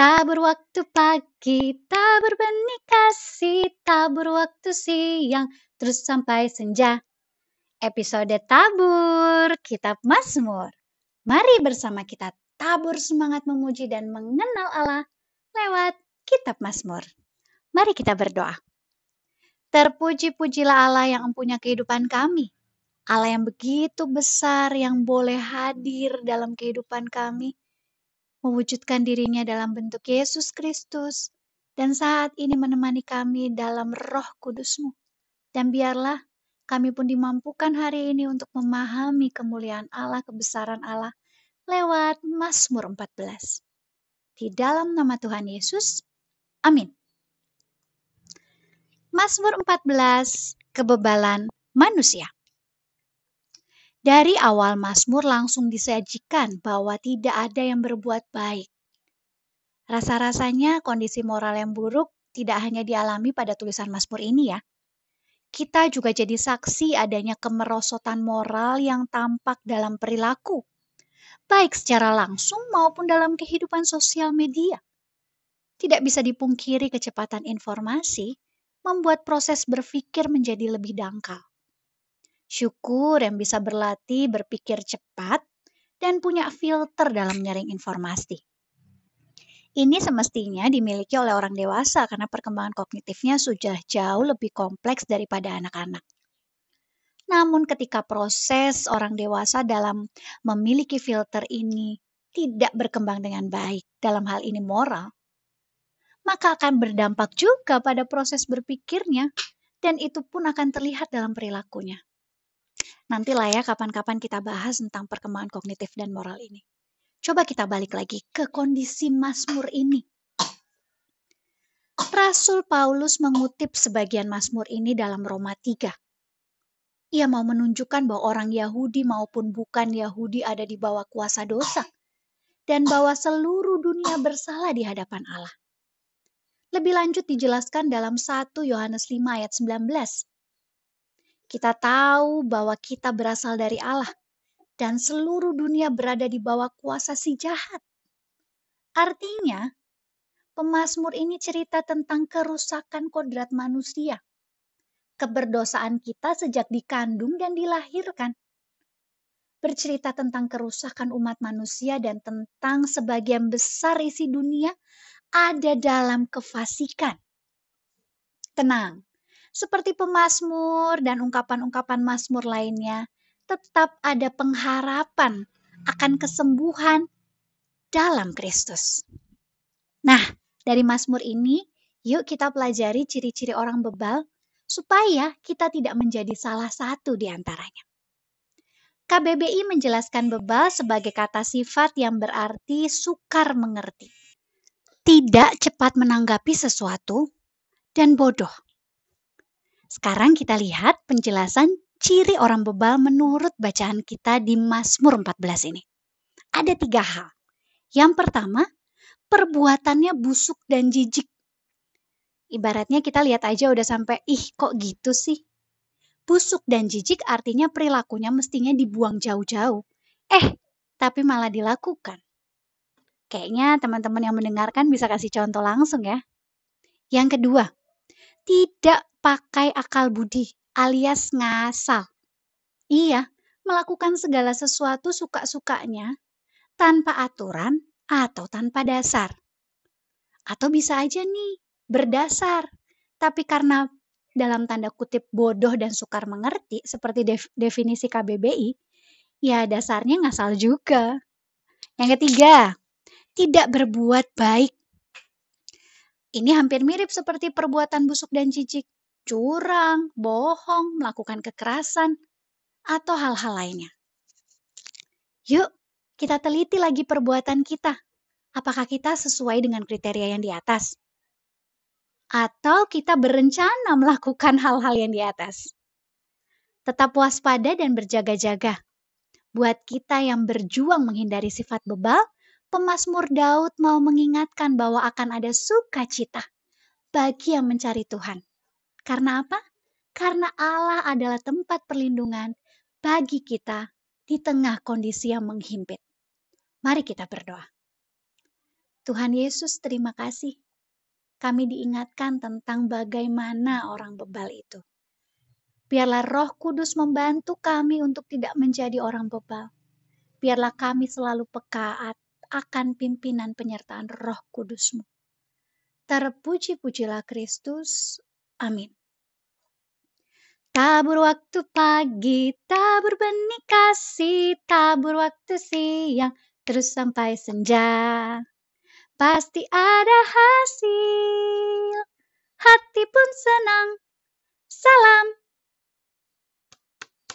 Tabur waktu pagi, tabur benih kasih, tabur waktu siang, terus sampai senja. Episode Tabur, Kitab Mazmur. Mari bersama kita tabur semangat memuji dan mengenal Allah lewat Kitab Mazmur. Mari kita berdoa. Terpuji-pujilah Allah yang empunya kehidupan kami. Allah yang begitu besar yang boleh hadir dalam kehidupan kami mewujudkan dirinya dalam bentuk Yesus Kristus, dan saat ini menemani kami dalam roh kudusmu. Dan biarlah kami pun dimampukan hari ini untuk memahami kemuliaan Allah, kebesaran Allah, lewat Mazmur 14. Di dalam nama Tuhan Yesus, amin. Mazmur 14, kebebalan manusia. Dari awal Mazmur langsung disajikan bahwa tidak ada yang berbuat baik. Rasa-rasanya kondisi moral yang buruk tidak hanya dialami pada tulisan Mazmur ini ya. Kita juga jadi saksi adanya kemerosotan moral yang tampak dalam perilaku, baik secara langsung maupun dalam kehidupan sosial media. Tidak bisa dipungkiri kecepatan informasi membuat proses berpikir menjadi lebih dangkal Syukur yang bisa berlatih berpikir cepat dan punya filter dalam menyaring informasi. Ini semestinya dimiliki oleh orang dewasa karena perkembangan kognitifnya sudah jauh lebih kompleks daripada anak-anak. Namun ketika proses orang dewasa dalam memiliki filter ini tidak berkembang dengan baik dalam hal ini moral, maka akan berdampak juga pada proses berpikirnya dan itu pun akan terlihat dalam perilakunya. Nantilah ya kapan-kapan kita bahas tentang perkembangan kognitif dan moral ini. Coba kita balik lagi ke kondisi Mazmur ini. Rasul Paulus mengutip sebagian Mazmur ini dalam Roma 3. Ia mau menunjukkan bahwa orang Yahudi maupun bukan Yahudi ada di bawah kuasa dosa dan bahwa seluruh dunia bersalah di hadapan Allah. Lebih lanjut dijelaskan dalam 1 Yohanes 5 ayat 19. Kita tahu bahwa kita berasal dari Allah dan seluruh dunia berada di bawah kuasa si jahat. Artinya, pemazmur ini cerita tentang kerusakan kodrat manusia. Keberdosaan kita sejak dikandung dan dilahirkan. Bercerita tentang kerusakan umat manusia dan tentang sebagian besar isi dunia ada dalam kefasikan. Tenang, seperti pemazmur dan ungkapan-ungkapan mazmur lainnya, tetap ada pengharapan akan kesembuhan dalam Kristus. Nah, dari mazmur ini, yuk kita pelajari ciri-ciri orang bebal supaya kita tidak menjadi salah satu di antaranya. KBBI menjelaskan bebal sebagai kata sifat yang berarti sukar mengerti, tidak cepat menanggapi sesuatu, dan bodoh. Sekarang kita lihat penjelasan ciri orang bebal menurut bacaan kita di Mazmur 14 ini. Ada tiga hal. Yang pertama, perbuatannya busuk dan jijik. Ibaratnya kita lihat aja udah sampai, ih kok gitu sih? Busuk dan jijik artinya perilakunya mestinya dibuang jauh-jauh. Eh, tapi malah dilakukan. Kayaknya teman-teman yang mendengarkan bisa kasih contoh langsung ya. Yang kedua, tidak pakai akal budi alias ngasal. Iya, melakukan segala sesuatu suka-sukanya tanpa aturan atau tanpa dasar. Atau bisa aja nih, berdasar. Tapi karena dalam tanda kutip bodoh dan sukar mengerti seperti definisi KBBI, ya dasarnya ngasal juga. Yang ketiga, tidak berbuat baik. Ini hampir mirip seperti perbuatan busuk dan jijik curang, bohong, melakukan kekerasan, atau hal-hal lainnya. Yuk, kita teliti lagi perbuatan kita. Apakah kita sesuai dengan kriteria yang di atas? Atau kita berencana melakukan hal-hal yang di atas? Tetap waspada dan berjaga-jaga. Buat kita yang berjuang menghindari sifat bebal, pemazmur Daud mau mengingatkan bahwa akan ada sukacita bagi yang mencari Tuhan. Karena apa? Karena Allah adalah tempat perlindungan bagi kita di tengah kondisi yang menghimpit. Mari kita berdoa. Tuhan Yesus, terima kasih. Kami diingatkan tentang bagaimana orang bebal itu. Biarlah Roh Kudus membantu kami untuk tidak menjadi orang bebal. Biarlah kami selalu peka akan pimpinan penyertaan Roh Kudusmu. Terpuji-pujilah Kristus. Amin. Tabur waktu pagi, tabur benih kasih, tabur waktu siang, terus sampai senja. Pasti ada hasil, hati pun senang. Salam